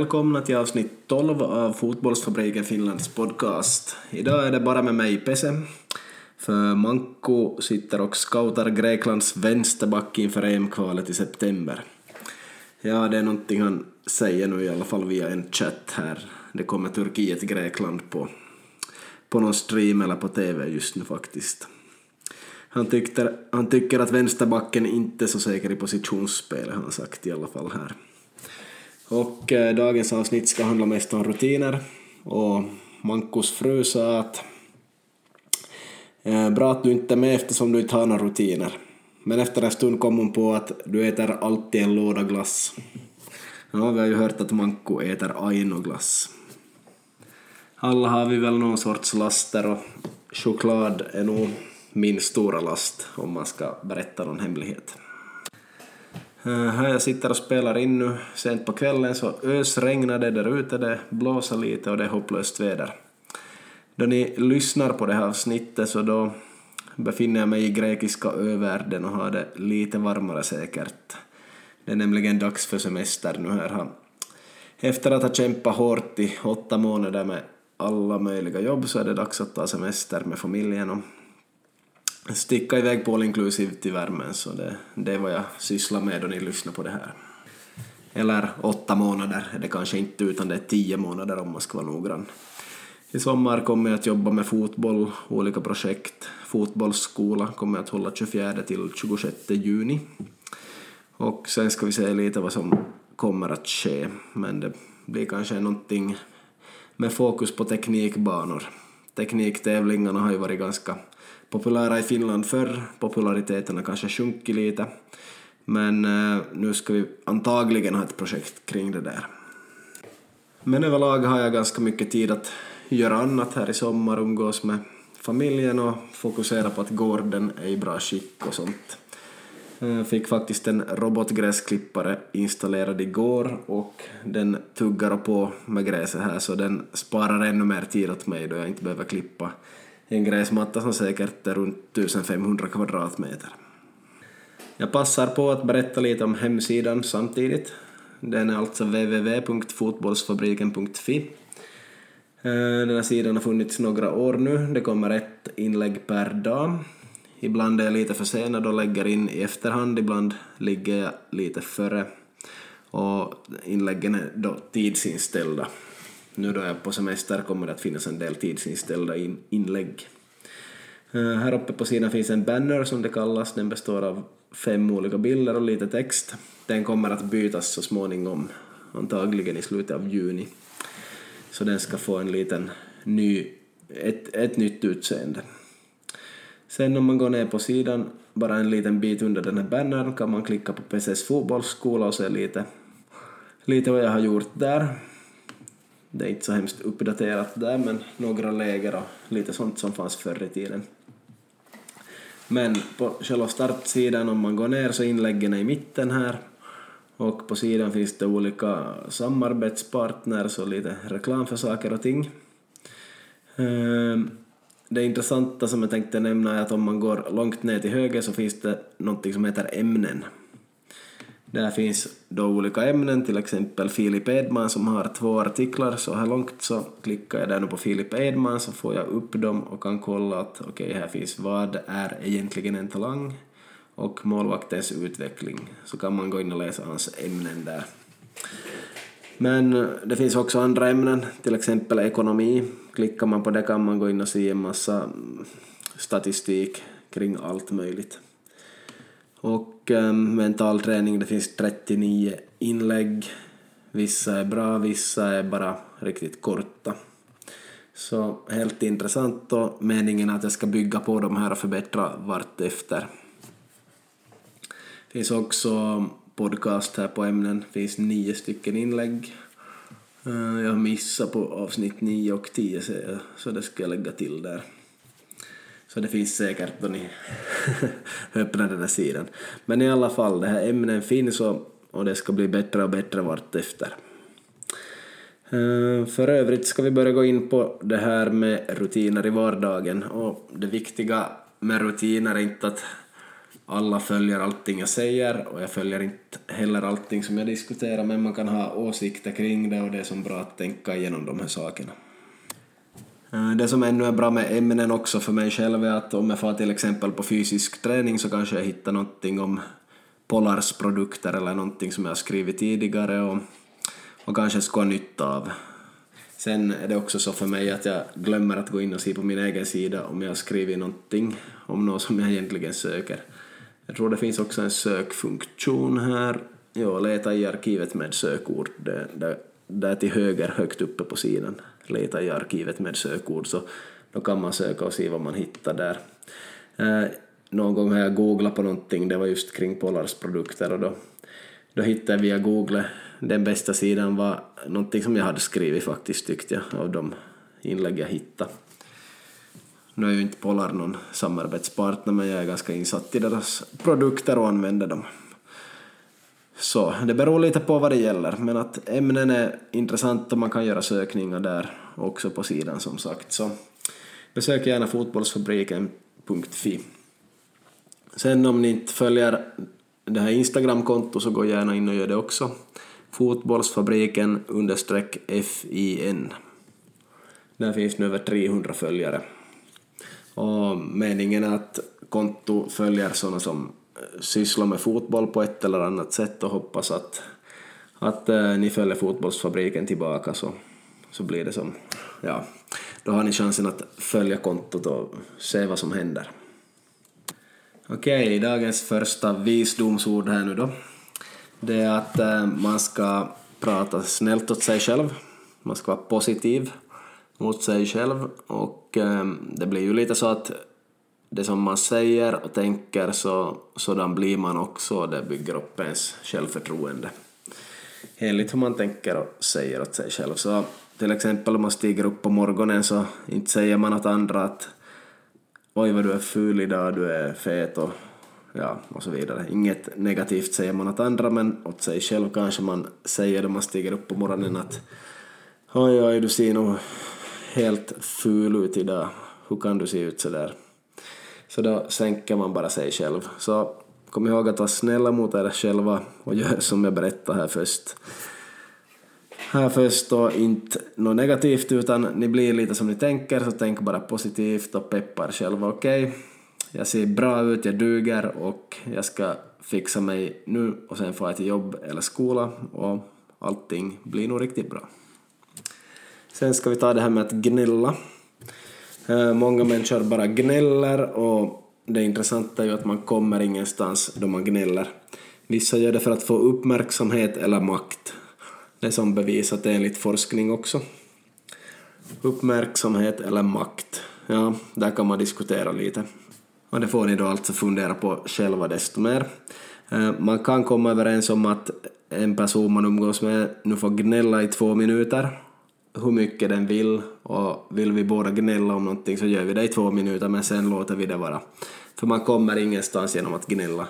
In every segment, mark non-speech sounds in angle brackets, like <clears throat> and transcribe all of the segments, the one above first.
Välkomna till avsnitt 12 av Fotbollsfabriken Finlands podcast. Idag är det bara med mig Pese, för Manko sitter och scoutar Greklands vänsterback inför EM-kvalet i september. Ja, det är någonting han säger nu i alla fall via en chatt här. Det kommer Turkiet-Grekland på, på någon stream eller på TV just nu faktiskt. Han, tyckte, han tycker att vänsterbacken inte är så säker i positionsspelet, har han sagt i alla fall här. Och eh, dagens avsnitt ska handla mest om rutiner och Mankos fru sa att eh, bra att du inte är med eftersom du inte har några rutiner. Men efter en stund kom hon på att du äter alltid en låda glass. Ja, vi har ju hört att Manko äter Aino-glass. Alla har vi väl någon sorts laster och choklad är nog min stora last om man ska berätta någon hemlighet. Eh, här jag sitter och spelar in nu sent på kvällen så ösregnar det där ute, det blåser lite och det är hopplöst väder. Då ni lyssnar på det här avsnittet så då befinner jag mig i grekiska övärlden och har det lite varmare säkert. Det är nämligen dags för semester nu här. Efter att ha kämpat hårt i åtta månader med alla möjliga jobb så är det dags att ta semester med familjen och sticka iväg på all inclusive till värmen så det, det är vad jag sysslar med då ni lyssnar på det här. Eller åtta månader, är det kanske inte utan det är tio månader om man ska vara noggrann. I sommar kommer jag att jobba med fotboll, olika projekt. Fotbollsskola kommer jag att hålla 24 till 26 juni. Och sen ska vi se lite vad som kommer att ske, men det blir kanske någonting med fokus på teknikbanor. Tekniktävlingarna har ju varit ganska populära i Finland förr, populariteten har kanske sjunkit lite, men eh, nu ska vi antagligen ha ett projekt kring det där. Men överlag har jag ganska mycket tid att göra annat här i sommar, umgås med familjen och fokusera på att gården är i bra skick och sånt. Jag fick faktiskt en robotgräsklippare installerad igår och den tuggar på med gräset här så den sparar ännu mer tid åt mig då jag inte behöver klippa en gräsmatta som säkert är runt 1500 kvadratmeter. Jag passar på att berätta lite om hemsidan samtidigt. Den är alltså www.fotbollsfabriken.fi. Eh, den här sidan har funnits några år nu. Det kommer ett inlägg per dag. Ibland är jag lite försenad och lägger in i efterhand, ibland ligger jag lite före. Och inläggen är då tidsinställda nu då jag är på semester kommer det att finnas en del tidsinställda in inlägg. Eh, här uppe på sidan finns en banner som det kallas, den består av fem olika bilder och lite text. Den kommer att bytas så småningom, antagligen i slutet av juni. Så den ska få en liten ny, ett, ett nytt utseende. Sen om man går ner på sidan, bara en liten bit under den här bannern, kan man klicka på PCs fotbollsskola och se lite, lite vad jag har gjort där. Det är inte så hemskt uppdaterat där, men några läger och lite sånt som fanns förr i tiden. Men på själva startsidan, om man går ner, så inläggen är i mitten här. Och på sidan finns det olika samarbetspartners och lite reklam för saker och ting. Ehm, det intressanta som jag tänkte nämna är att om man går långt ner till höger så finns det något som heter ämnen. Där finns då olika ämnen, till exempel Filip Edman som har två artiklar så här långt så klickar jag där nu på Filip Edman så får jag upp dem och kan kolla att okej, okay, här finns vad är egentligen en talang och målvaktens utveckling. Så kan man gå in och läsa hans ämnen där. Men det finns också andra ämnen, till exempel ekonomi. Klickar man på det kan man gå in och se en massa statistik kring allt möjligt. Och um, mental träning, det finns 39 inlägg. Vissa är bra, vissa är bara riktigt korta. Så helt intressant och meningen är att jag ska bygga på de här och förbättra vartefter. Det finns också podcast här på ämnen, det finns nio stycken inlägg. Eh, jag missar på avsnitt 9 och 10 så det ska jag lägga till där. Så det finns säkert då ni <laughs> öppnar den här sidan. Men i alla fall, det här ämnen finns och, och det ska bli bättre och bättre vartefter. efter. Eh, för övrigt ska vi börja gå in på det här med rutiner i vardagen och det viktiga med rutiner är inte att alla följer allting jag säger och jag följer inte heller allting som jag diskuterar men man kan ha åsikter kring det och det är som bra att tänka igenom de här sakerna. Eh, det som ännu är bra med ämnen också för mig själv är att om jag får till exempel på fysisk träning så kanske jag hittar någonting om Polars produkter eller någonting som jag har skrivit tidigare och, och kanske ska ha nytta av. Sen är det också så för mig att jag glömmer att gå in och se på min egen sida om jag har skrivit någonting om något som jag egentligen söker. Jag tror det finns också en sökfunktion här. Ja, leta i arkivet med sökord. Det, det, där till höger högt uppe på sidan. Leta i arkivet med sökord så då kan man söka och se vad man hittar där. Eh, någon gång har jag googlat på någonting, det var just kring Polars produkter och då, då hittade jag via Google den bästa sidan var någonting som jag hade skrivit faktiskt tyckte jag av de inlägg jag hittade. Nu är ju inte Polar någon samarbetspartner men jag är ganska insatt i deras produkter och använder dem. Så det beror lite på vad det gäller men att ämnen är intressanta och man kan göra sökningar där också på sidan som sagt. Så besök gärna fotbollsfabriken.fi. Sen om ni inte följer det här Instagram-kontot så gå gärna in och gör det också. Fotbollsfabriken understreck FIN. Där finns nu över 300 följare. Och meningen är att konto följer sådana som sysslar med fotboll på ett eller annat sätt och hoppas att, att eh, ni följer fotbollsfabriken tillbaka så, så blir det som, ja, då har ni chansen att följa kontot och se vad som händer. Okej, dagens första visdomsord här nu då. Det är att eh, man ska prata snällt åt sig själv. Man ska vara positiv mot sig själv och eh, det blir ju lite så att det som man säger och tänker så sådan blir man också och det bygger upp ens självförtroende. Enligt hur man tänker och säger åt sig själv. Så till exempel om man stiger upp på morgonen så inte säger man åt andra att oj vad du är ful idag, du är fet och ja, och så vidare. Inget negativt säger man åt andra men åt sig själv kanske man säger då man stiger upp på morgonen att oj oj du ser nog helt ful ut idag, hur kan du se ut sådär? Så då sänker man bara sig själv. Så kom ihåg att vara snälla mot er själva och gör som jag berättade här först. Här först då inte något negativt utan ni blir lite som ni tänker så tänk bara positivt och peppar själva, okej? Okay? Jag ser bra ut, jag duger och jag ska fixa mig nu och sen får jag till jobb eller skola och allting blir nog riktigt bra. Sen ska vi ta det här med att gnälla. Eh, många människor bara gnäller och det intressanta är ju att man kommer ingenstans då man gnäller. Vissa gör det för att få uppmärksamhet eller makt. Det är som bevisat enligt forskning också. Uppmärksamhet eller makt, ja, där kan man diskutera lite. Och det får ni då alltså fundera på själva desto mer. Eh, man kan komma överens om att en person man umgås med nu får gnälla i två minuter hur mycket den vill och vill vi båda gnälla om någonting så gör vi det i två minuter men sen låter vi det vara. För man kommer ingenstans genom att gnälla.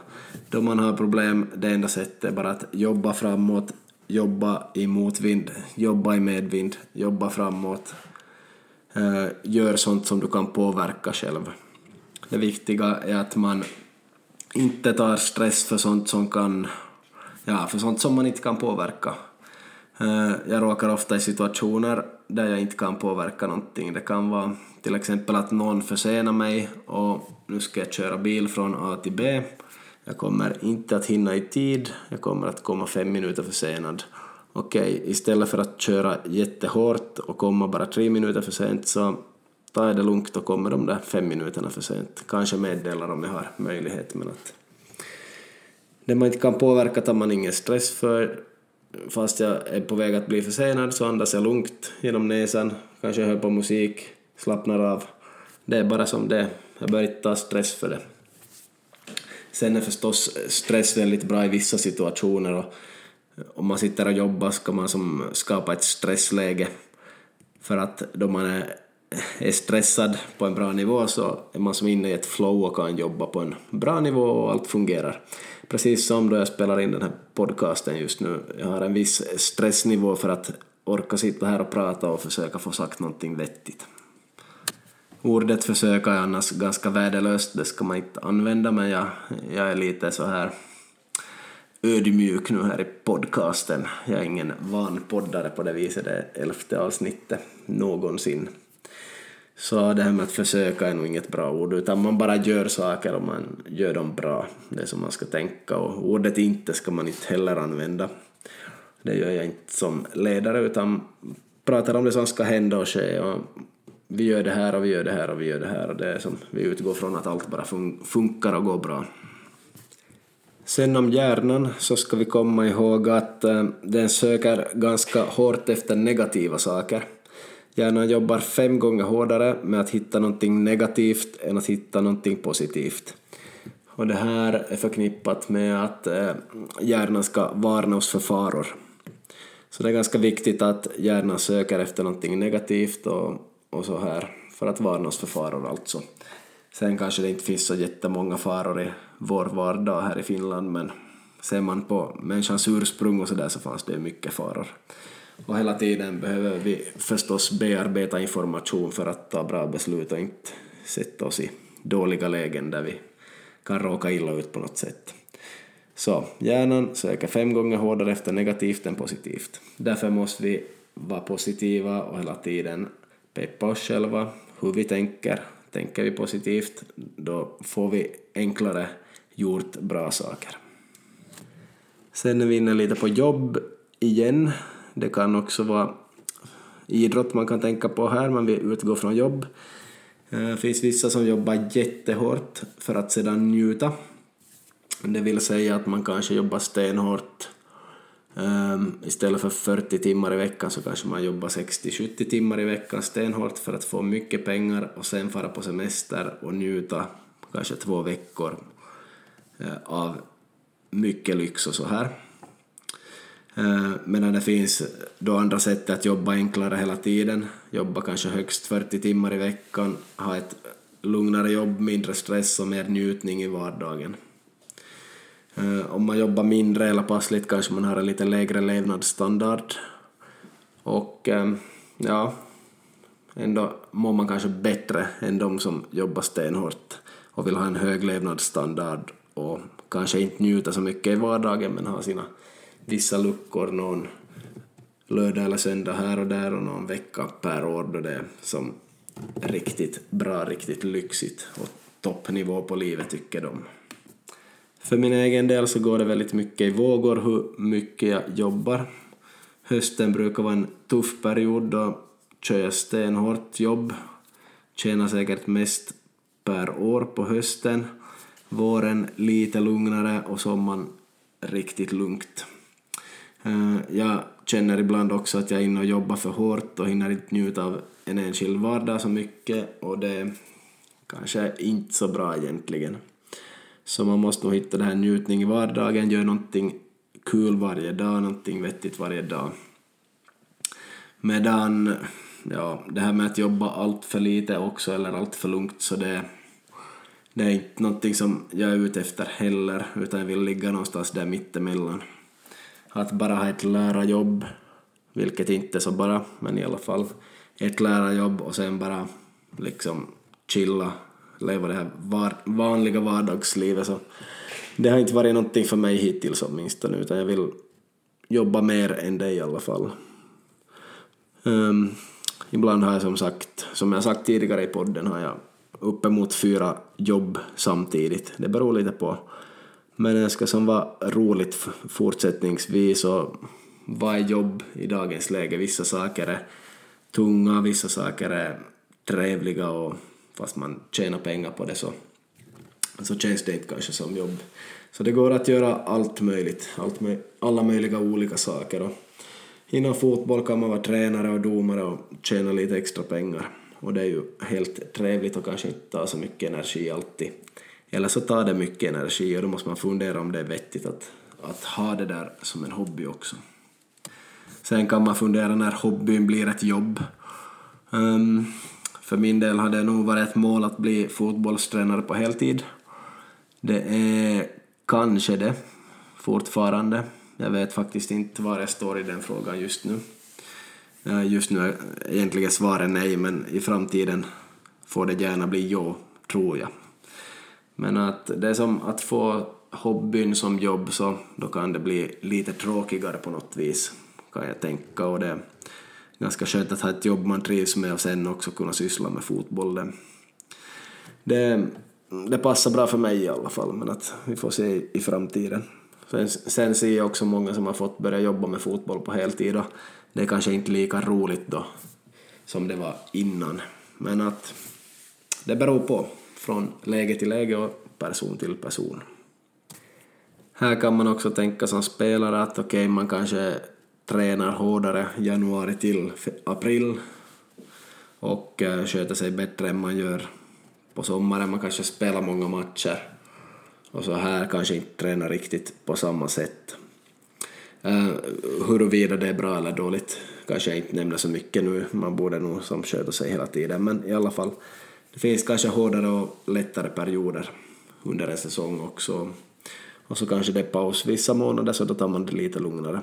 Då man har problem, det enda sättet är bara att jobba framåt, jobba i motvind, jobba i medvind, jobba framåt. Eh, gör sånt som du kan påverka själv. Det viktiga är att man inte tar stress för sånt som kan, ja, för sånt som man inte kan påverka. Eh, jag råkar ofta i situationer där jag inte kan påverka någonting. Det kan vara till exempel att någon försenar mig och nu ska jag köra bil från A till B. Jag kommer inte att hinna i tid, jag kommer att komma fem minuter försenad. Okej, okay, istället för att köra jättehårt och komma bara tre minuter för sent så tar jag det lugnt och kommer de där fem minuterna för sent. Kanske meddelar om jag har möjlighet men att det man inte kan påverka tar man ingen stress för fast jag är på väg att bli försenad så andas jag lugnt genom näsan, kanske hör på musik, slappnar av. Det är bara som det Jag börjar inte ta stress för det. Sen är förstås stress väldigt bra i vissa situationer och om man sitter och jobbar ska man som skapa ett stressläge för att då man är, är stressad på en bra nivå så är man som inne i ett flow och kan jobba på en bra nivå och allt fungerar precis som då jag spelar in den här podcasten just nu. Jag har en viss stressnivå för att orka sitta här och prata och försöka få sagt någonting vettigt. Ordet försöka är annars ganska värdelöst, det ska man inte använda, men jag, jag är lite så här ödmjuk nu här i podcasten. Jag är ingen van poddare på det viset, det är elfte avsnittet någonsin. Så det här med att försöka är nog inget bra ord, utan man bara gör saker och man gör dem bra. Det är som man ska tänka och ordet inte ska man inte heller använda. Det gör jag inte som ledare utan pratar om det som ska hända och ske och vi gör det här och vi gör det här och vi gör det här och det är som vi utgår från att allt bara fun funkar och går bra. Sen om hjärnan så ska vi komma ihåg att eh, den söker ganska hårt efter negativa saker. Hjärnan jobbar fem gånger hårdare med att hitta någonting negativt än att hitta någonting positivt. Och det här är förknippat med att eh, hjärnan ska varna oss för faror. Så det är ganska viktigt att hjärnan söker efter någonting negativt och, och så här för att varna oss för faror alltså. Sen kanske det inte finns så jättemånga faror i vår vardag här i Finland men ser man på människans ursprung och så där så fanns det mycket faror. Och hela tiden behöver vi förstås bearbeta information för att ta bra beslut och inte sätta oss i dåliga lägen där vi kan råka illa ut på något sätt. Så hjärnan söker fem gånger hårdare efter negativt än positivt. Därför måste vi vara positiva och hela tiden peppa oss själva, hur vi tänker. Tänker vi positivt, då får vi enklare gjort bra saker. Sen är vi inne lite på jobb igen. Det kan också vara idrott man kan tänka på här, man vill utgå från jobb. Det finns vissa som jobbar jättehårt för att sedan njuta det vill säga att man kanske jobbar stenhårt ehm, istället för 40 timmar i veckan så kanske man jobbar 60-70 timmar i veckan stenhårt för att få mycket pengar och sen fara på semester och njuta kanske två veckor eh, av mycket lyx och så här. Eh, Medan det finns då andra sätt att jobba enklare hela tiden, jobba kanske högst 40 timmar i veckan, ha ett lugnare jobb, mindre stress och mer njutning i vardagen. Eh, om man jobbar mindre eller passligt kanske man har en lite lägre levnadsstandard. Och eh, ja, ändå mår man kanske bättre än de som jobbar stenhårt och vill ha en hög levnadsstandard och kanske inte njuta så mycket i vardagen men ha sina vissa luckor någon lördag eller söndag här och där och någon vecka per år då det är som riktigt bra, riktigt lyxigt och toppnivå på livet tycker de. För min egen del så går det väldigt mycket i vågor hur mycket jag jobbar. Hösten brukar vara en tuff period då kör jag stenhårt jobb. Tjänar säkert mest per år på hösten. Våren lite lugnare och sommaren riktigt lugnt. Eh, jag känner ibland också att jag är inne och jobbar för hårt och hinner inte njuta av en enskild vardag så mycket och det är kanske inte så bra egentligen. Så man måste nog hitta det här njutning i vardagen, göra någonting kul varje dag, någonting vettigt varje dag. Medan, ja, det här med att jobba allt för lite också eller allt för lugnt så det, det är inte någonting som jag är ute efter heller, utan jag vill ligga någonstans där mittemellan. Att bara ha ett lärarjobb, vilket inte är så bara, men i alla fall ett lärarjobb och sen bara liksom chilla leva det här var, vanliga vardagslivet så det har inte varit någonting för mig hittills åtminstone utan jag vill jobba mer än det i alla fall. Um, ibland har jag som sagt, som jag sagt tidigare i podden, har jag uppemot fyra jobb samtidigt. Det beror lite på. Men det ska som vara roligt fortsättningsvis och vad är jobb i dagens läge? Vissa saker är tunga, vissa saker är trevliga och fast man tjänar pengar på det så, så känns det inte kanske som jobb. Så det går att göra allt möjligt, allt alla möjliga olika saker. Och inom fotboll kan man vara tränare och domare och tjäna lite extra pengar. Och det är ju helt trevligt och kanske inte tar så mycket energi alltid. Eller så tar det mycket energi och då måste man fundera om det är vettigt att, att ha det där som en hobby också. Sen kan man fundera när hobbyn blir ett jobb. Um, för min del har det nog varit ett mål att bli fotbollstränare på heltid. Det är kanske det fortfarande. Jag vet faktiskt inte var jag står i den frågan just nu. Just nu är egentligen svaret nej, men i framtiden får det gärna bli ja, tror jag. Men att det är som att få hobbyn som jobb så då kan det bli lite tråkigare på något vis, kan jag tänka. Och det är ganska skönt att ha ett jobb man trivs med och sen också kunna syssla med fotboll. Det, det passar bra för mig i alla fall, men att vi får se i, i framtiden. Sen, sen ser jag också många som har fått börja jobba med fotboll på heltid och det är kanske inte lika roligt då som det var innan. Men att det beror på från läge till läge och person till person. Här kan man också tänka som spelare att okej, okay, man kanske tränar hårdare januari till april och eh, sköter sig bättre än man gör på sommaren. Man kanske spelar många matcher och så här kanske inte tränar riktigt på samma sätt. Uh, huruvida det är bra eller dåligt kanske jag inte nämner så mycket nu, man borde nog som sköta sig hela tiden, men i alla fall, det finns kanske hårdare och lättare perioder under en säsong också. Och så kanske det är paus vissa månader, så då tar man det lite lugnare.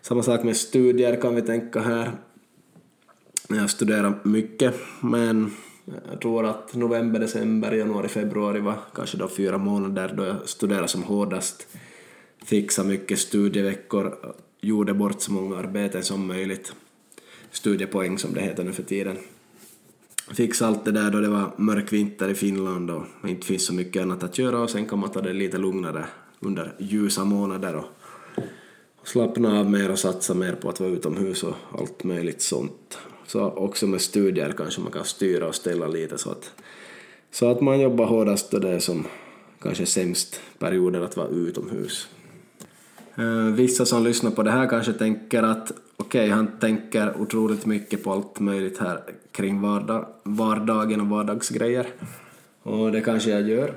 Samma sak med studier kan vi tänka här. Jag studerar mycket, men jag tror att november, december, januari, februari var kanske de fyra månader då jag studerade som hårdast. fixade mycket studieveckor, gjorde bort så många arbeten som möjligt. Studiepoäng som det heter nu för tiden. Fixa allt det där då det var mörk vinter i Finland och inte finns så mycket annat att göra och sen kan man ta det lite lugnare under ljusa månader och slappna av mer och satsa mer på att vara utomhus och allt möjligt sånt. Så också med studier kanske man kan styra och ställa lite så att, så att man jobbar hårdast då det är som kanske sämst perioder att vara utomhus. Eh, vissa som lyssnar på det här kanske tänker att okej, okay, han tänker otroligt mycket på allt möjligt här kring vardag, vardagen och vardagsgrejer. Och det kanske jag gör.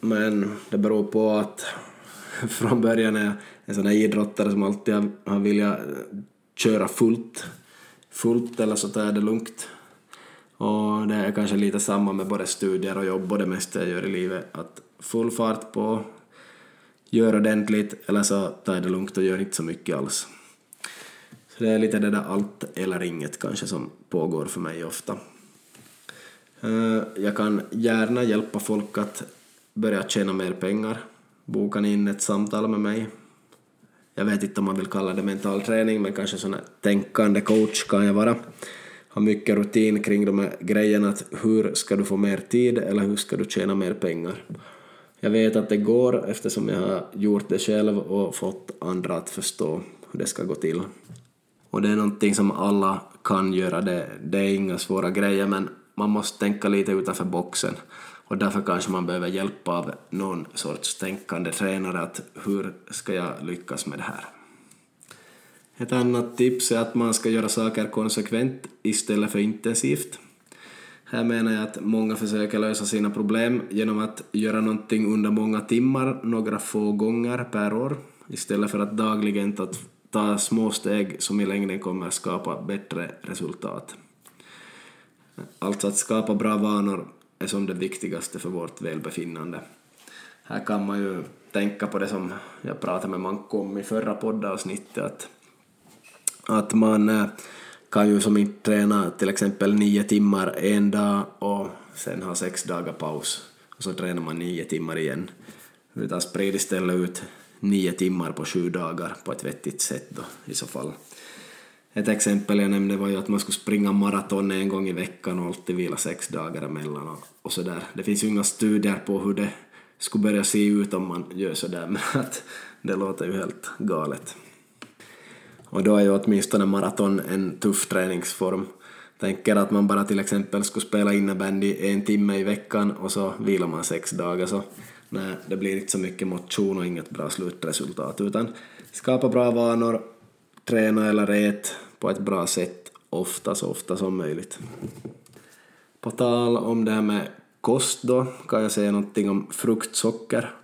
Men det beror på att <laughs> från början är jag en sån här idrottare som alltid har velat eh, köra fullt, fullt eller så tar jag det lugnt. Och det är kanske lite samma med både studier och jobb och det mesta jag gör i livet, att full fart på, gör ordentligt eller så tar jag det lugnt och gör inte så mycket alls. Så det är lite det där allt eller inget kanske som pågår för mig ofta. Eh, jag kan gärna hjälpa folk att börja tjäna mer pengar. Boka in ett samtal med mig. Jag vet inte om man vill kalla det mental träning, men kanske sån här tänkande coach kan jag vara. Har mycket rutin kring de här grejerna att hur ska du få mer tid eller hur ska du tjäna mer pengar. Jag vet att det går eftersom jag har gjort det själv och fått andra att förstå hur det ska gå till. Och det är någonting som alla kan göra, det, det är inga svåra grejer men man måste tänka lite utanför boxen och därför kanske man behöver hjälp av någon sorts tänkande tränare att hur ska jag lyckas med det här. Ett annat tips är att man ska göra saker konsekvent istället för intensivt. Här menar jag att många försöker lösa sina problem genom att göra någonting under många timmar några få gånger per år istället för att dagligen ta, ta små steg som i längden kommer skapa bättre resultat. Alltså att skapa bra vanor är som det viktigaste för vårt välbefinnande. Här kan man ju tänka på det som jag pratade med Manko om i förra poddavsnittet, att, att man eh, kan ju som inte träna till exempel nio timmar en dag och sen ha sex dagar paus och så tränar man nio timmar igen. Utan sprid istället ut nio timmar på sju dagar på ett vettigt sätt då i så fall. Ett exempel jag nämnde var ju att man skulle springa maraton en gång i veckan och alltid vila sex dagar emellan och, och sådär. Det finns ju inga studier på hur det skulle börja se ut om man gör sådär <laughs> men att det låter ju helt galet. Och då är ju åtminstone maraton en tuff träningsform. Tänker att man bara till exempel skulle spela innebandy en timme i veckan och så vilar man sex dagar så nej, det blir inte så mycket motion och inget bra slutresultat utan skapa bra vanor, träna eller ät på ett bra sätt ofta så ofta som möjligt. På tal om det här med kost då kan jag säga någonting om fruktsocker.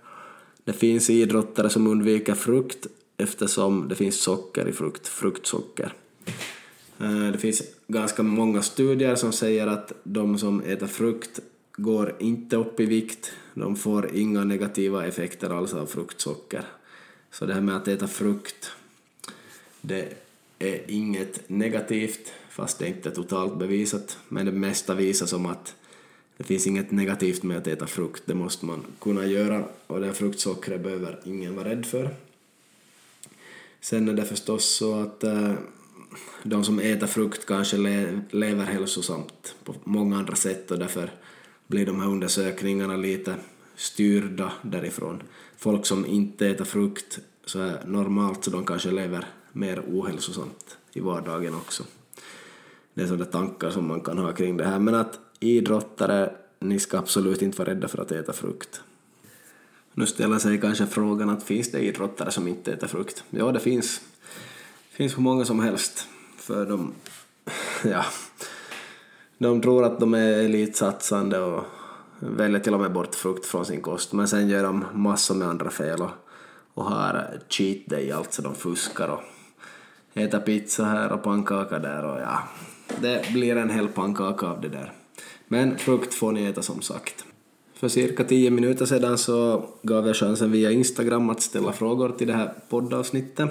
Det finns idrottare som undviker frukt eftersom det finns socker i frukt, fruktsocker. Eh, det finns ganska många studier som säger att de som äter frukt går inte upp i vikt, de får inga negativa effekter alls av fruktsocker. Så det här med att äta frukt, det är inget negativt, fast det är inte totalt bevisat, men det mesta visar som att det finns inget negativt med att äta frukt, det måste man kunna göra och det fruktsockret behöver ingen vara rädd för. Sen är det förstås så att äh, de som äter frukt kanske le lever hälsosamt på många andra sätt och därför blir de här undersökningarna lite styrda därifrån. Folk som inte äter frukt så är normalt så de kanske lever mer ohälsosamt i vardagen också. Det är sådana tankar som man kan ha kring det här. Men att idrottare, ni ska absolut inte vara rädda för att äta frukt. Nu ställer sig kanske frågan att finns det idrottare som inte äter frukt? Ja, det finns. Det finns hur många som helst. För de, <laughs> ja, de tror att de är elitsatsande och väljer till och med bort frukt från sin kost, men sen gör de massor med andra fel och, och har cheat day, alltså de fuskar och äter pizza här och pannkaka där och ja, det blir en hel pannkaka av det där. Men frukt får ni äta som sagt. För cirka tio minuter sedan så gav jag chansen via Instagram att ställa frågor till det här poddavsnittet.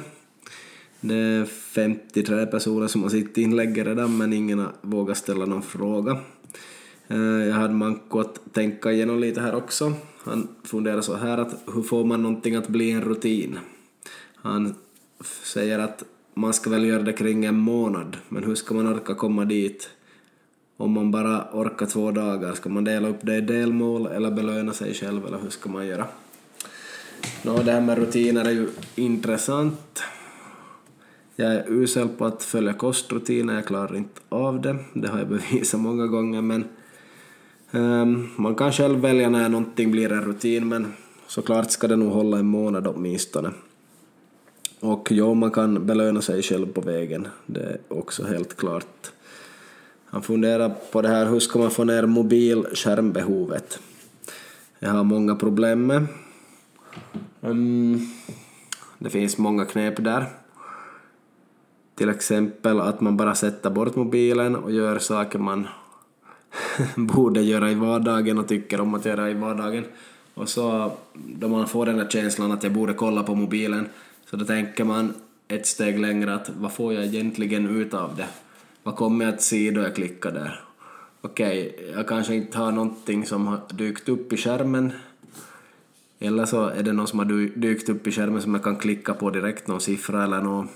Det är 53 personer som har sitt inlägg redan men ingen har vågat ställa någon fråga. Eh, jag hade Manko att tänka igenom lite här också. Han funderar så här att hur får man någonting att bli en rutin? Han säger att man ska väl göra det kring en månad, men hur ska man orka komma dit? Om man bara orkar två dagar, ska man dela upp det i delmål eller belöna sig själv eller hur ska man göra? Nå, det här med rutiner är ju intressant. Jag är usel på att följa kostrutiner, jag klarar inte av det. Det har jag bevisat många gånger, men um, man kan själv välja när någonting blir en rutin, men såklart ska det nog hålla en månad åtminstone. Och ja, man kan belöna sig själv på vägen, det är också helt klart. Han funderar på det här, hur ska man få ner mobilskärmbehovet? Jag har många problem med. Um, det finns många knep där. Till exempel att man bara sätter bort mobilen och gör saker man <laughs> borde göra i vardagen och tycker om att göra i vardagen. Och så då man får den där känslan att jag borde kolla på mobilen så då tänker man ett steg längre att vad får jag egentligen ut av det? Vad kommer jag att se då jag klickar där? Okej, okay, jag kanske inte har någonting som har dykt upp i skärmen eller så är det någon som har dykt upp i skärmen som jag kan klicka på direkt, någon siffra eller något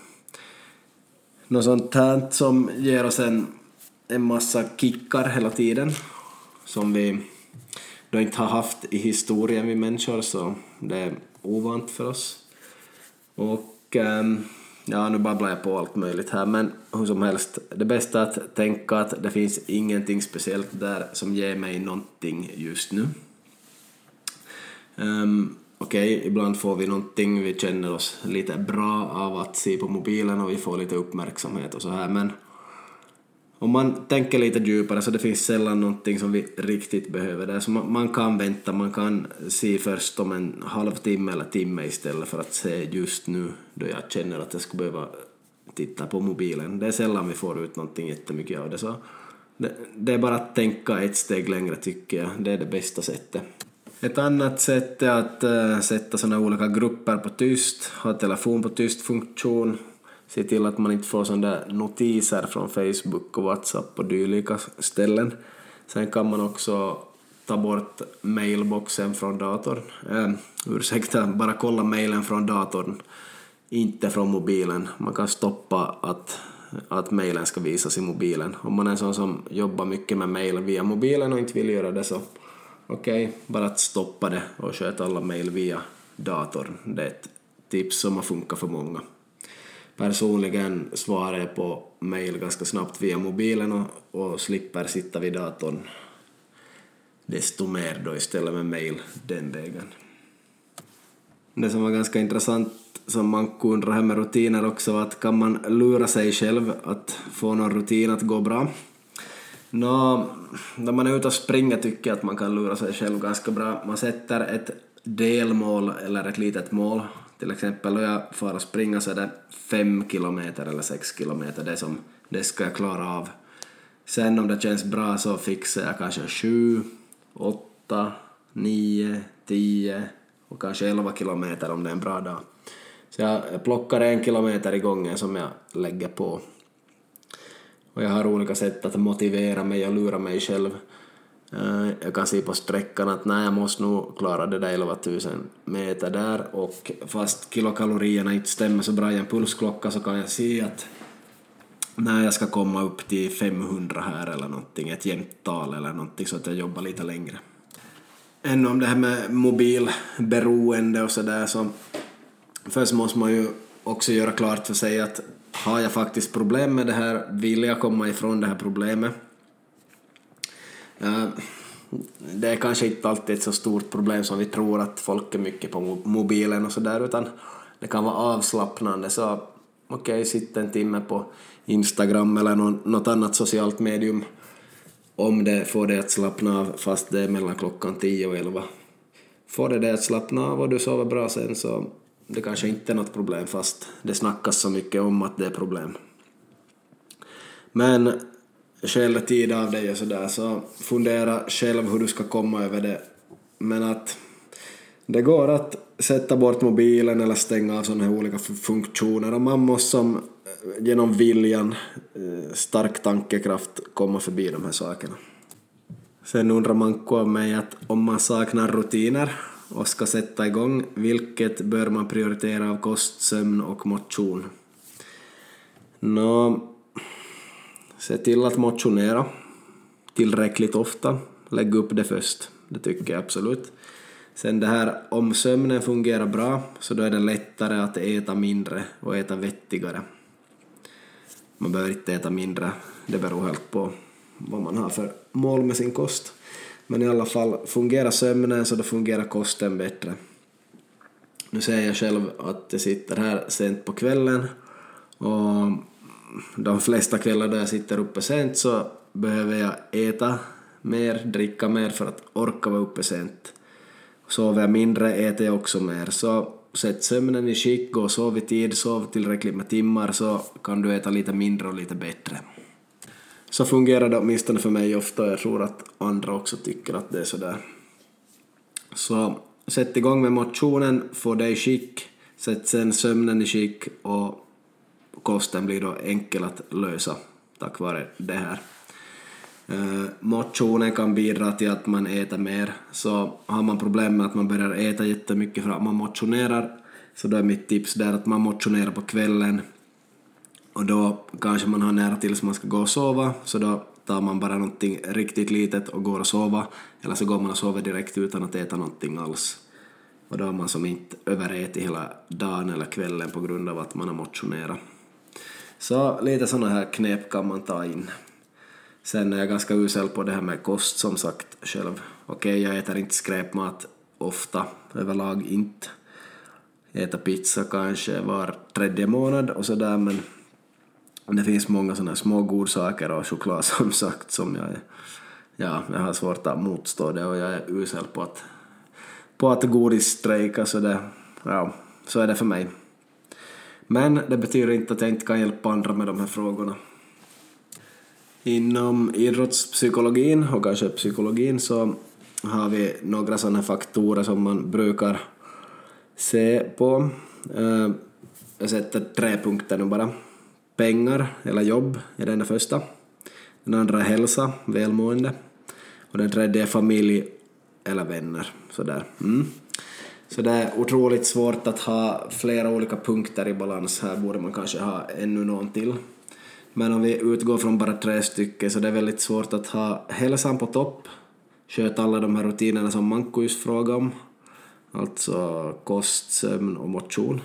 något sånt här som ger oss en, en massa kickar hela tiden som vi då inte har haft i historien vi människor så det är ovant för oss. Och ähm, ja, nu babblar jag på allt möjligt här men hur som helst, det bästa är att tänka att det finns ingenting speciellt där som ger mig någonting just nu. Um, okej, okay, ibland får vi någonting, vi känner oss lite bra av att se på mobilen och vi får lite uppmärksamhet och så här, men om man tänker lite djupare så det finns sällan någonting som vi riktigt behöver där, så man, man kan vänta, man kan se först om en halvtimme eller timme istället för att se just nu då jag känner att jag skulle behöva titta på mobilen. Det är sällan vi får ut någonting jättemycket av det, så det, det är bara att tänka ett steg längre tycker jag, det är det bästa sättet. Ett annat sätt är att äh, sätta sådana olika grupper på tyst, ha telefon på tyst-funktion, se till att man inte får sådana notiser från Facebook och WhatsApp och dylika ställen. Sen kan man också ta bort mailboxen från datorn. Eh, ursäkta, bara kolla mailen från datorn, inte från mobilen. Man kan stoppa att, att mailen ska visas i mobilen. Om man är en sån som jobbar mycket med mail via mobilen och inte vill göra det så okej, okay, bara att stoppa det och sköta alla mail via datorn. Det är ett tips som har funkat för många. Personligen svarar jag på mejl ganska snabbt via mobilen och, och slipper sitta vid datorn desto mer då istället med mejl den vägen. Det som var ganska intressant som man kunde här med rutiner också var att kan man lura sig själv att få någon rutin att gå bra? Nå, när man är ute och springer tycker jag att man kan lura sig själv ganska bra. Man sätter ett delmål eller ett litet mål. Till exempel och jag får springa så är det fem kilometer eller sex kilometer, det, som, det ska jag klara av. Sen om det känns bra så fixar jag kanske sju, åtta, nio, tio och kanske elva kilometer om det är en bra dag. Så jag plockar en kilometer i gången som jag lägger på. Och jag har olika sätt att motivera mig och lura mig själv. Eh, jag kan se på sträckan att nej, jag måste nog klara det där 11 000 meter där och fast kilokalorierna inte stämmer så bra i en pulsklocka så kan jag se att när jag ska komma upp till 500 här eller någonting, ett jämnt tal eller någonting så att jag jobbar lite längre. Ännu om det här med mobilberoende och sådär så först måste man ju också göra klart för sig att har jag faktiskt problem med det här, vill jag komma ifrån det här problemet? Eh, det är kanske inte alltid ett så stort problem som vi tror att folk är mycket på mobilen och sådär utan det kan vara avslappnande så okej, okay, sitta en timme på Instagram eller något annat socialt medium om det får dig att slappna av fast det är mellan klockan 10 och 11. Får det dig att slappna av och du sover bra sen så det kanske inte är något problem fast det snackas så mycket om att det är problem. Men skäl tid av dig och sådär så fundera själv hur du ska komma över det. Men att det går att sätta bort mobilen eller stänga av sådana här olika funktioner och man måste som eh, genom viljan, eh, stark tankekraft komma förbi de här sakerna. Sen undrar Manko av mig att om man saknar rutiner och ska sätta igång, vilket bör man prioritera av kost, sömn och motion? Nå, se till att motionera tillräckligt ofta. Lägg upp det först, det tycker jag absolut. Sen det här, om sömnen fungerar bra så då är det lättare att äta mindre och äta vettigare. Man behöver inte äta mindre, det beror helt på vad man har för mål med sin kost. Men i alla fall, fungerar sömnen så då fungerar kosten bättre. Nu säger jag själv att jag sitter här sent på kvällen och de flesta kvällar då jag sitter uppe sent så behöver jag äta mer, dricka mer för att orka vara uppe sent. Sover jag mindre äter jag också mer. Så sätt sömnen i skick, gå och sov i tid, sov tillräckligt med timmar så kan du äta lite mindre och lite bättre. Så fungerar det åtminstone för mig ofta och jag tror att andra också tycker att det är sådär. Så sätt igång med motionen, få dig i skick, sätt sen sömnen i skick och kosten blir då enkel att lösa tack vare det här. Eh, motionen kan bidra till att man äter mer, så har man problem med att man börjar äta jättemycket för att man motionerar, så då är mitt tips där att man motionerar på kvällen och då kanske man har nära tills man ska gå och sova, så då tar man bara någonting riktigt litet och går och sova, eller så går man och sover direkt utan att äta någonting alls. Och då har man som inte överätit hela dagen eller kvällen på grund av att man har motionerat. Så lite sådana här knep kan man ta in. Sen är jag ganska usel på det här med kost som sagt själv. Okej, okay, jag äter inte skräpmat ofta, överlag inte. Jag äter pizza kanske var tredje månad och sådär men det finns många sådana små godsaker och choklad <laughs> som sagt som jag är, ja, jag har svårt att motstå det och jag är usel på att, på att godisstrejka så det, ja, så är det för mig. Men det betyder inte att jag inte kan hjälpa andra med de här frågorna. Inom idrottspsykologin och kanske psykologin så har vi några sådana faktorer som man brukar se på. Eh, jag sätter tre punkter nu bara. Pengar eller jobb är den första. Den andra är hälsa, välmående. Och den tredje är familj eller vänner. Sådär. Mm. Så det är otroligt svårt att ha flera olika punkter i balans. Här borde man kanske ha ännu någon till. Men om vi utgår från bara tre stycken så det är väldigt svårt att ha hälsan på topp, sköta alla de här rutinerna som Manko just frågade om, alltså kost, sömn och motion,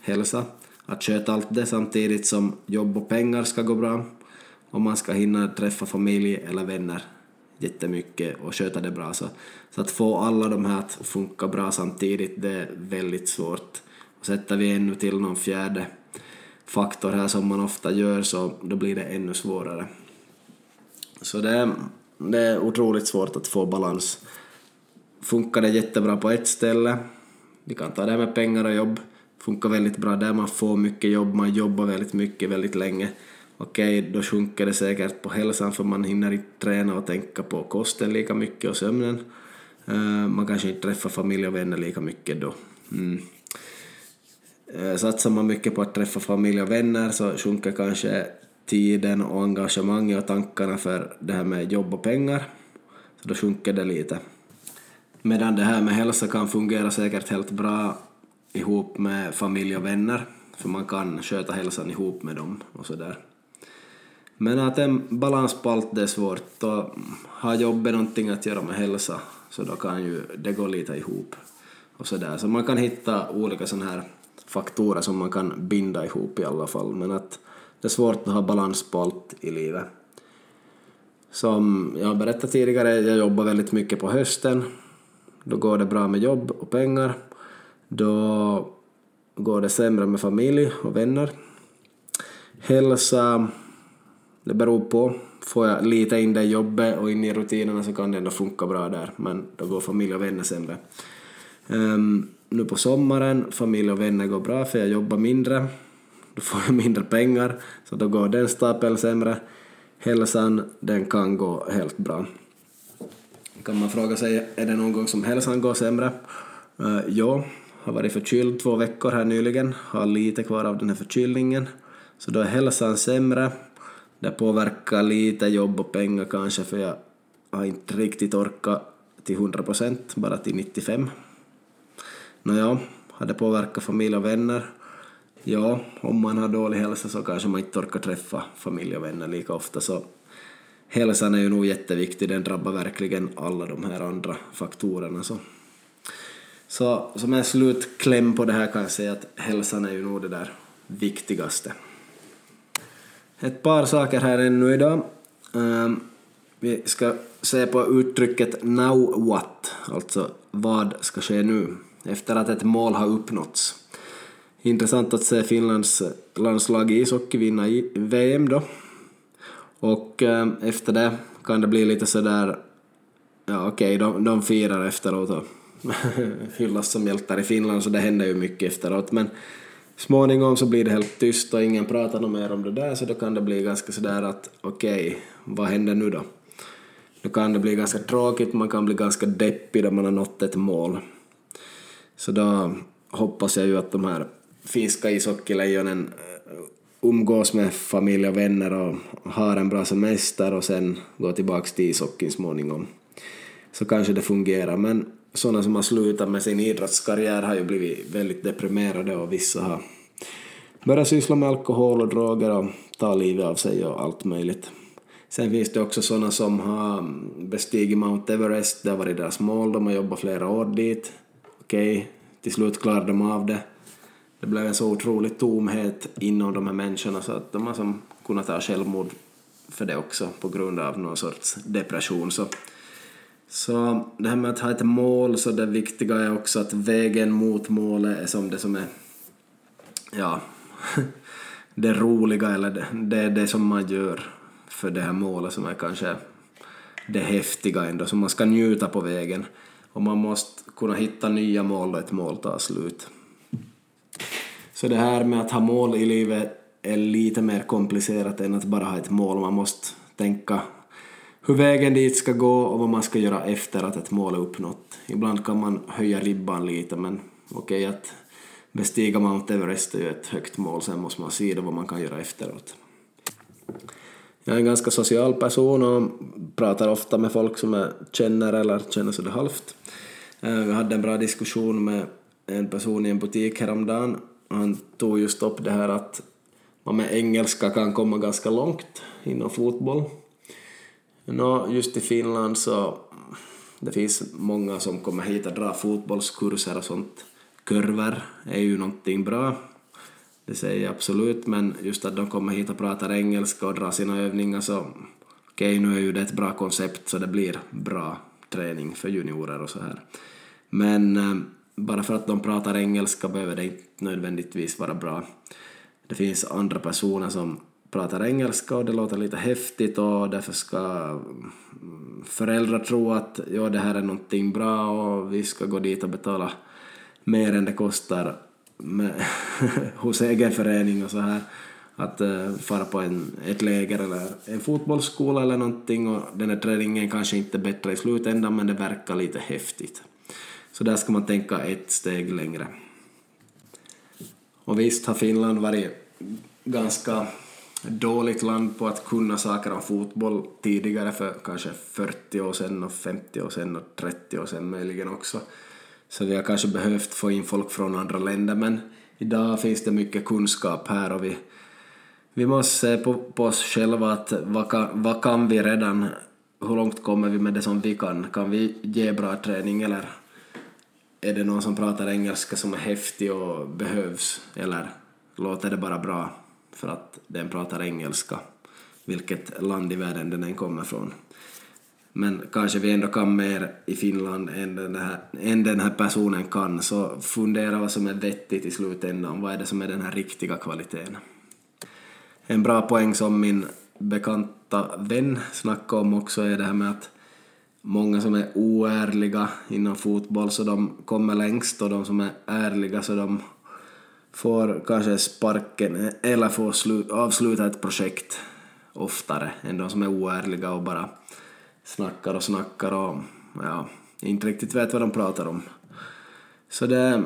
hälsa. Att sköta allt det samtidigt som jobb och pengar ska gå bra och man ska hinna träffa familj eller vänner jättemycket och sköta det bra. Så, så att få alla de här att funka bra samtidigt, det är väldigt svårt. Och sätter vi ännu till någon fjärde faktor här som man ofta gör så då blir det ännu svårare. Så det är, det är otroligt svårt att få balans. Funkar det jättebra på ett ställe, vi kan ta det med pengar och jobb, funkar väldigt bra där man får mycket jobb, man jobbar väldigt mycket väldigt länge. Okej, då sjunker det säkert på hälsan för man hinner inte träna och tänka på kosten lika mycket och sömnen. Eh, man kanske inte träffar familj och vänner lika mycket då. Mm. Eh, satsar man mycket på att träffa familj och vänner så sjunker kanske tiden och engagemanget och tankarna för det här med jobb och pengar. Så då sjunker det lite. Medan det här med hälsa kan fungera säkert helt bra ihop med familj och vänner, för man kan sköta hälsan ihop med dem och sådär. Men att en balans på allt det är svårt och har jobbet någonting att göra med hälsa så då kan ju det gå lite ihop och sådär. Så man kan hitta olika sådana här faktorer som man kan binda ihop i alla fall men att det är svårt att ha balans på allt i livet. Som jag berättade tidigare, jag jobbar väldigt mycket på hösten. Då går det bra med jobb och pengar. Då går det sämre med familj och vänner. Hälsa, det beror på. Får jag lite in det i jobbet och in i rutinerna så kan det ändå funka bra där, men då går familj och vänner sämre. Um, nu på sommaren, familj och vänner går bra för jag jobbar mindre. Då får jag mindre pengar, så då går den stapeln sämre. Hälsan, den kan gå helt bra. Kan man fråga sig, är det någon gång som hälsan går sämre? Uh, ja, har varit förkyld två veckor här nyligen, har lite kvar av den här förkylningen. Så då är hälsan sämre. Det påverkar lite jobb och pengar kanske för jag har inte riktigt orkat till 100 procent, bara till 95. Nåja, har det påverkat familj och vänner? Ja, om man har dålig hälsa så kanske man inte orkar träffa familj och vänner lika ofta så hälsan är ju nog jätteviktig, den drabbar verkligen alla de här andra faktorerna. Så, så som en slutkläm på det här kan jag säga att hälsan är ju nog det där viktigaste. Ett par saker här ännu idag. Um, vi ska se på uttrycket now what, alltså vad ska ske nu, efter att ett mål har uppnåtts. Intressant att se Finlands landslag i ishockey vinna i VM då. Och um, efter det kan det bli lite sådär, ja okej, okay, de, de firar efteråt och <laughs> hyllas som hjältar i Finland så det händer ju mycket efteråt men småningom så blir det helt tyst och ingen pratar något mer om det där så då kan det bli ganska sådär att okej, okay, vad händer nu då? Då kan det bli ganska tråkigt, man kan bli ganska deppig då man har nått ett mål. Så då hoppas jag ju att de här finska ishockeylejonen eh, umgås med familj och vänner och har en bra semester och sen går tillbaks till ishockeyn småningom. Så kanske det fungerar, men sådana som har slutat med sin idrottskarriär har ju blivit väldigt deprimerade och vissa har börjat syssla med alkohol och droger och ta livet av sig och allt möjligt. Sen finns det också sådana som har bestigit Mount Everest, det har varit deras mål, de har jobbat flera år dit. Okej, okay, till slut klarade de av det det blev en så otrolig tomhet inom de här människorna så att de har som kunnat ta självmord för det också på grund av någon sorts depression. Så, så det här med att ha ett mål, så det viktiga är också att vägen mot målet är som det som är, ja, <laughs> det roliga eller det, det är det som man gör för det här målet som är kanske det häftiga ändå, som man ska njuta på vägen. Och man måste kunna hitta nya mål då ett mål tar slut. Så det här med att ha mål i livet är lite mer komplicerat än att bara ha ett mål. Man måste tänka hur vägen dit ska gå och vad man ska göra efter att ett mål är uppnått. Ibland kan man höja ribban lite men okej okay, att bestiga Mount Everest är ju ett högt mål, sen måste man se vad man kan göra efteråt. Jag är en ganska social person och pratar ofta med folk som jag känner eller känner sådär halvt. Eh, vi hade en bra diskussion med en person i en butik häromdagen han tog just upp det här att man med engelska kan komma ganska långt inom fotboll. Nå, just i Finland så det finns många som kommer hit och drar fotbollskurser och sånt. Körver är ju någonting bra, det säger jag absolut, men just att de kommer hit och pratar engelska och drar sina övningar så okej, okay, nu är ju det ett bra koncept så det blir bra träning för juniorer och så här. Men eh, bara för att de pratar engelska behöver det inte nödvändigtvis vara bra. Det finns andra personer som pratar engelska och det låter lite häftigt och därför ska mm, föräldrar tro att ja, det här är någonting bra och vi ska gå dit och betala mer än det kostar med, <laughs> hos egen förening och så här. Att uh, fara på en, ett läger eller en fotbollsskola eller någonting och den här träningen kanske inte är bättre i slutändan men det verkar lite häftigt. Så där ska man tänka ett steg längre. Och visst har Finland varit ganska dåligt land på att kunna saker om fotboll tidigare för kanske 40 år sedan och 50 år sedan och 30 år sedan möjligen också. Så vi har kanske behövt få in folk från andra länder men idag finns det mycket kunskap här och vi, vi måste se på, på oss själva att vad kan, vad kan vi redan, hur långt kommer vi med det som vi kan? Kan vi ge bra träning eller är det någon som pratar engelska som är häftig och behövs eller låter det bara bra för att den pratar engelska, vilket land i världen den än kommer från. Men kanske vi ändå kan mer i Finland än den här, än den här personen kan, så fundera vad som är vettigt i slutändan, vad är det som är den här riktiga kvaliteten. En bra poäng som min bekanta vän snackade om också är det här med att många som är oärliga inom fotboll så de kommer längst och de som är ärliga så de får kanske sparken eller får avsluta ett projekt oftare än de som är oärliga och bara snackar och snackar och ja, inte riktigt vet vad de pratar om. Så det,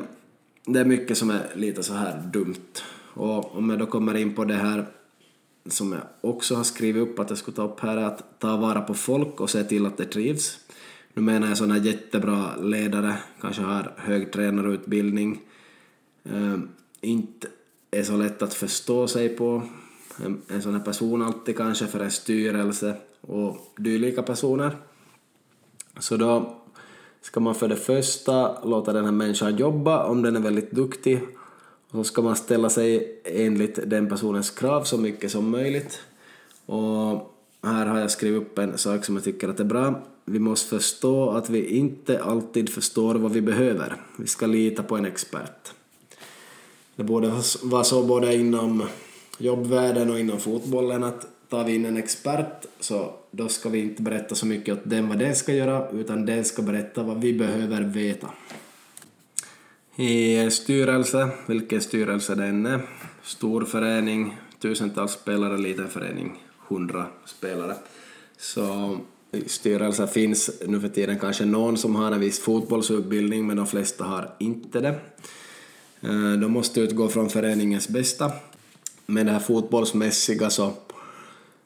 det är mycket som är lite så här dumt. Och om jag då kommer in på det här som jag också har skrivit upp att jag skulle ta upp här är att ta vara på folk och se till att det trivs. Nu menar jag sådana jättebra ledare, kanske har hög tränarutbildning, ehm, inte är så lätt att förstå sig på. En, en sån här person alltid kanske för en styrelse och dylika personer. Så då ska man för det första låta den här människan jobba om den är väldigt duktig och så ska man ställa sig enligt den personens krav så mycket som möjligt. Och här har jag skrivit upp en sak som jag tycker att är bra. Vi måste förstå att vi inte alltid förstår vad vi behöver. Vi ska lita på en expert. Det borde vara så både inom jobbvärlden och inom fotbollen att tar vi in en expert så då ska vi inte berätta så mycket åt den vad den ska göra utan den ska berätta vad vi behöver veta. I en styrelse, vilken styrelse det än är, stor förening, tusentals spelare, liten förening, hundra spelare, så i styrelsen finns nu för tiden kanske någon som har en viss fotbollsutbildning men de flesta har inte det. Eh, de måste utgå från föreningens bästa. Med det här fotbollsmässiga så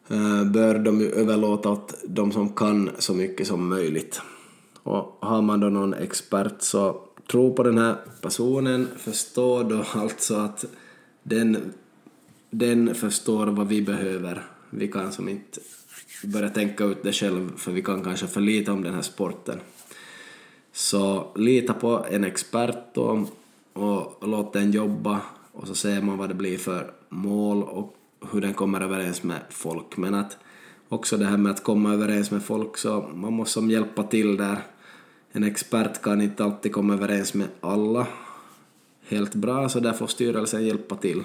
eh, bör de ju överlåta åt de som kan så mycket som möjligt. Och har man då någon expert så tro på den här personen, förstå då <laughs> alltså att den, den förstår vad vi behöver. Vi kan som inte börja tänka ut det själv för vi kan kanske för lite om den här sporten. Så lita på en expert då och låt den jobba och så ser man vad det blir för mål och hur den kommer överens med folk. Men att också det här med att komma överens med folk så man måste som hjälpa till där. En expert kan inte alltid komma överens med alla helt bra så där får styrelsen hjälpa till.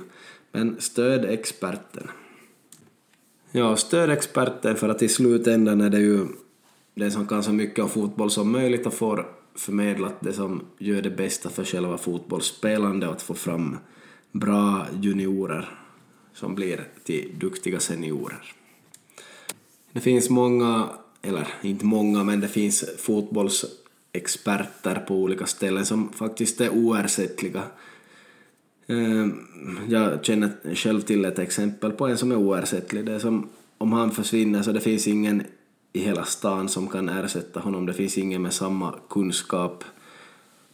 Men stöd experten. Ja, stöd experten för att i slutändan är det ju den som kan så mycket om fotboll som möjligt och får förmedlat det som gör det bästa för själva fotbollsspelande och att få fram bra juniorer som blir till duktiga seniorer. Det finns många, eller inte många, men det finns fotbollsexperter på olika ställen som faktiskt är oersättliga. Ehm, jag känner själv till ett exempel på en som är oersättlig. Det är som om han försvinner så det finns ingen i hela stan som kan ersätta honom. Det finns ingen med samma kunskap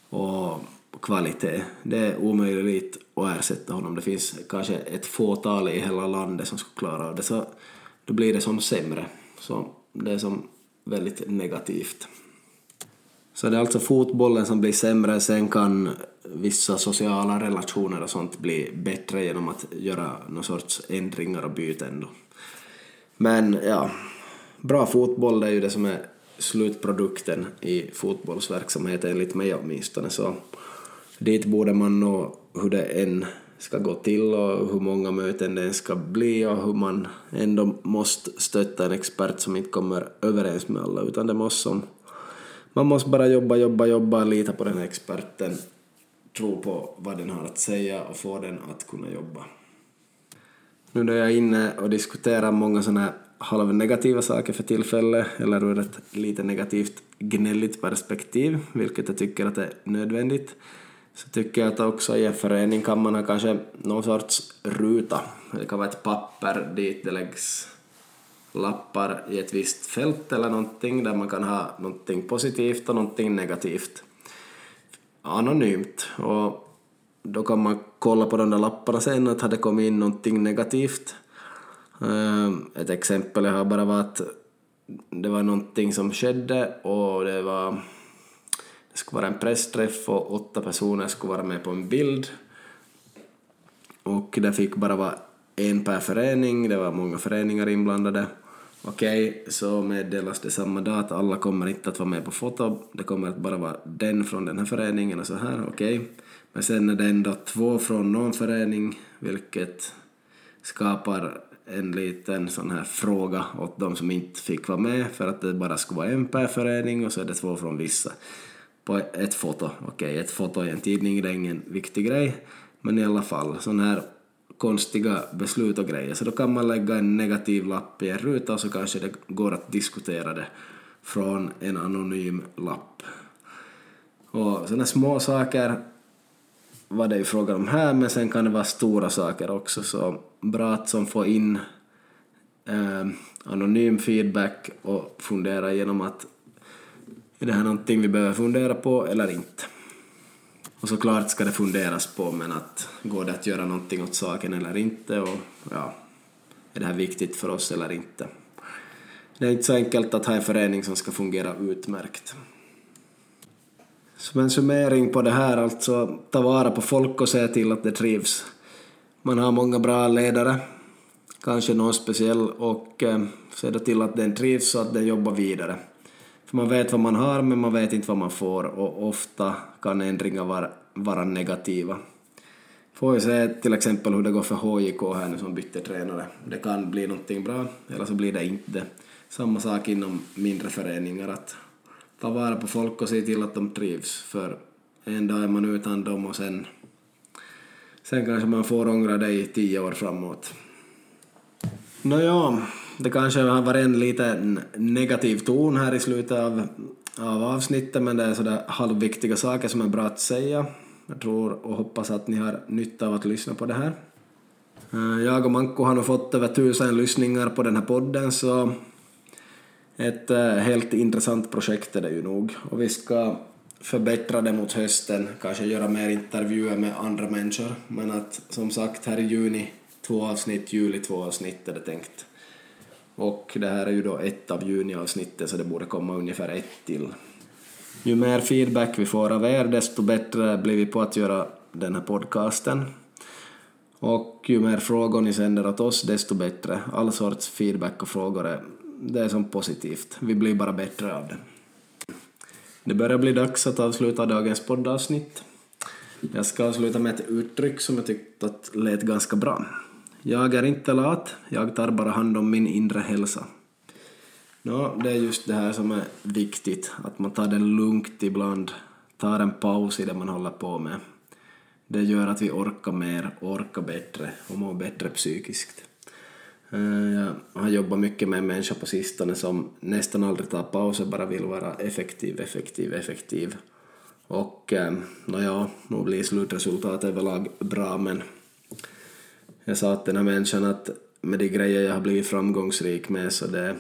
och kvalitet. Det är omöjligt att ersätta honom. Det finns kanske ett fåtal i hela landet som skulle klara av det. Så då blir det som sämre. Så det är som väldigt negativt. Så det är alltså fotbollen som blir sämre, sen kan vissa sociala relationer och sånt bli bättre genom att göra någon sorts ändringar och byten då. Men ja, bra fotboll är ju det som är slutprodukten i fotbollsverksamheten enligt mig åtminstone så dit borde man nå hur det än ska gå till och hur många möten det än ska bli och hur man ändå måste stötta en expert som inte kommer överens med alla utan det måste som man måste bara jobba, jobba, jobba, lita på den här experten, tro på vad den har att säga och få den att kunna jobba. Nu då jag är inne och diskuterar många sådana här halvnegativa saker för tillfället, eller ur ett lite negativt gnälligt perspektiv, vilket jag tycker att är nödvändigt, så tycker jag att också i en förening kan man ha kanske någon sorts ruta. Det kan vara ett papper dit det läggs lappar i ett visst fält eller någonting där man kan ha någonting positivt och någonting negativt anonymt. Och då kan man kolla på de där lapparna sen att hade kommit in någonting negativt. Ehm, ett exempel jag har bara var att det var någonting som skedde och det var det skulle vara en pressträff och åtta personer skulle vara med på en bild. Och det fick bara vara en per förening, det var många föreningar inblandade. Okej, okay, så meddelas det samma dag att alla kommer inte att vara med på foto, det kommer att bara vara den från den här föreningen och så här, okej. Okay. Men sen är det ändå två från någon förening, vilket skapar en liten sån här fråga åt de som inte fick vara med för att det bara skulle vara en per förening och så är det två från vissa. På ett foto, okej, okay, ett foto i en tidning det är ingen viktig grej, men i alla fall sån här konstiga beslut och grejer. Så då kan man lägga en negativ lapp i en ruta och så kanske det går att diskutera det från en anonym lapp. Och sådana små saker var det ju frågan om här, men sen kan det vara stora saker också, så bra att som får in eh, anonym feedback och fundera genom att är det här någonting vi behöver fundera på eller inte. Och såklart ska det funderas på, men att går det att göra någonting åt saken eller inte och ja, är det här viktigt för oss eller inte. Det är inte så enkelt att ha en förening som ska fungera utmärkt. Som en summering på det här, alltså ta vara på folk och se till att det trivs. Man har många bra ledare, kanske någon speciell, och eh, se då till att den trivs och att den jobbar vidare. För man vet vad man har men man vet inte vad man får och ofta kan ändringar vara, vara negativa. Får vi se till exempel hur det går för HJK här nu som bytte tränare. Det kan bli någonting bra eller så blir det inte. Samma sak inom mindre föreningar att ta vara på folk och se till att de trivs för en dag är man utan dem och sen, sen kanske man får ångra det i tio år framåt. Nåja, det kanske har varit en lite negativ ton här i slutet av, av avsnittet men det är sådär halvviktiga saker som är bra att säga. Jag tror och hoppas att ni har nytta av att lyssna på det här. Eh, jag och Manko har nu fått över tusen lyssningar på den här podden så ett eh, helt intressant projekt är det ju nog och vi ska förbättra det mot hösten, kanske göra mer intervjuer med andra människor men att som sagt här i juni två avsnitt, juli två avsnitt är det tänkt. Och det här är ju då ett av juniavsnitten så det borde komma ungefär ett till. Ju mer feedback vi får av er desto bättre blir vi på att göra den här podcasten. Och ju mer frågor ni sänder åt oss desto bättre. All sorts feedback och frågor är, det är som positivt. Vi blir bara bättre av det. Det börjar bli dags att avsluta dagens poddavsnitt. Jag ska avsluta med ett uttryck som jag tyckte att lät ganska bra. Jag är inte lat, jag tar bara hand om min inre hälsa. No, det är just det här som är viktigt, att man tar det lugnt ibland, tar en paus i det man håller på med. Det gör att vi orkar mer, orkar bättre och mår bättre psykiskt. Eh, jag har jobbat mycket med en människa på sistone som nästan aldrig tar pauser, bara vill vara effektiv, effektiv, effektiv. Och eh, nåja, nu blir slutresultatet överlag bra men jag sa till den här människan att med de grejer jag har blivit framgångsrik med så det,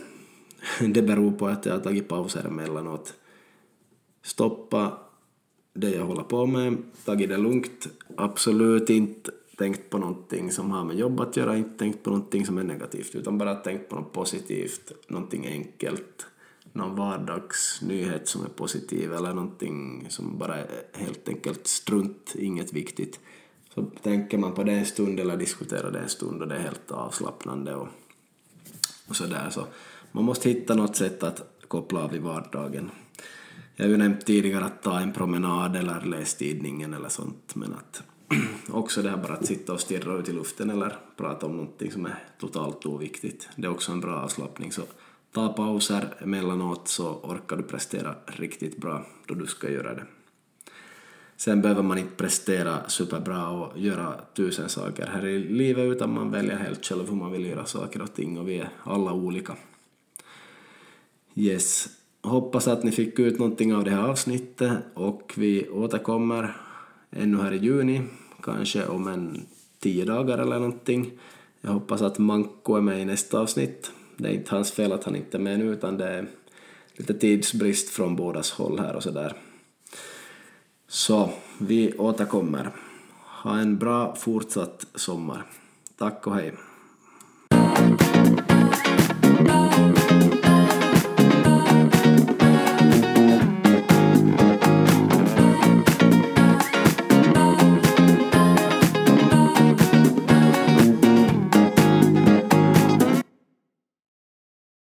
<laughs> det beror på att jag har tagit pauser emellanåt. Stoppa det jag håller på med, tagit det lugnt, absolut inte tänkt på någonting som har med jobb att göra, inte tänkt på någonting som är negativt, utan bara tänkt på något positivt, någonting enkelt, någon vardagsnyhet som är positiv eller någonting som bara är helt enkelt strunt, inget viktigt så tänker man på det en stund eller diskuterar det en stund och det är helt avslappnande och, och sådär. Så man måste hitta något sätt att koppla av i vardagen. Jag har ju nämnt tidigare att ta en promenad eller läs tidningen eller sånt, men att <clears throat> också det här bara att sitta och stirra ut i luften eller prata om någonting som är totalt oviktigt. Det är också en bra avslappning, så ta pauser emellanåt så orkar du prestera riktigt bra då du ska göra det. Sen behöver man inte prestera superbra och göra tusen saker här i livet utan man väljer helt själv hur man vill göra saker och ting och vi är alla olika. Yes, hoppas att ni fick ut någonting av det här avsnittet och vi återkommer ännu här i juni, kanske om en tio dagar eller någonting. Jag hoppas att Manko är med i nästa avsnitt. Det är inte hans fel att han inte är med nu, utan det är lite tidsbrist från bådas håll här och sådär. Så vi återkommer. Ha en bra fortsatt sommar. Tack och hej.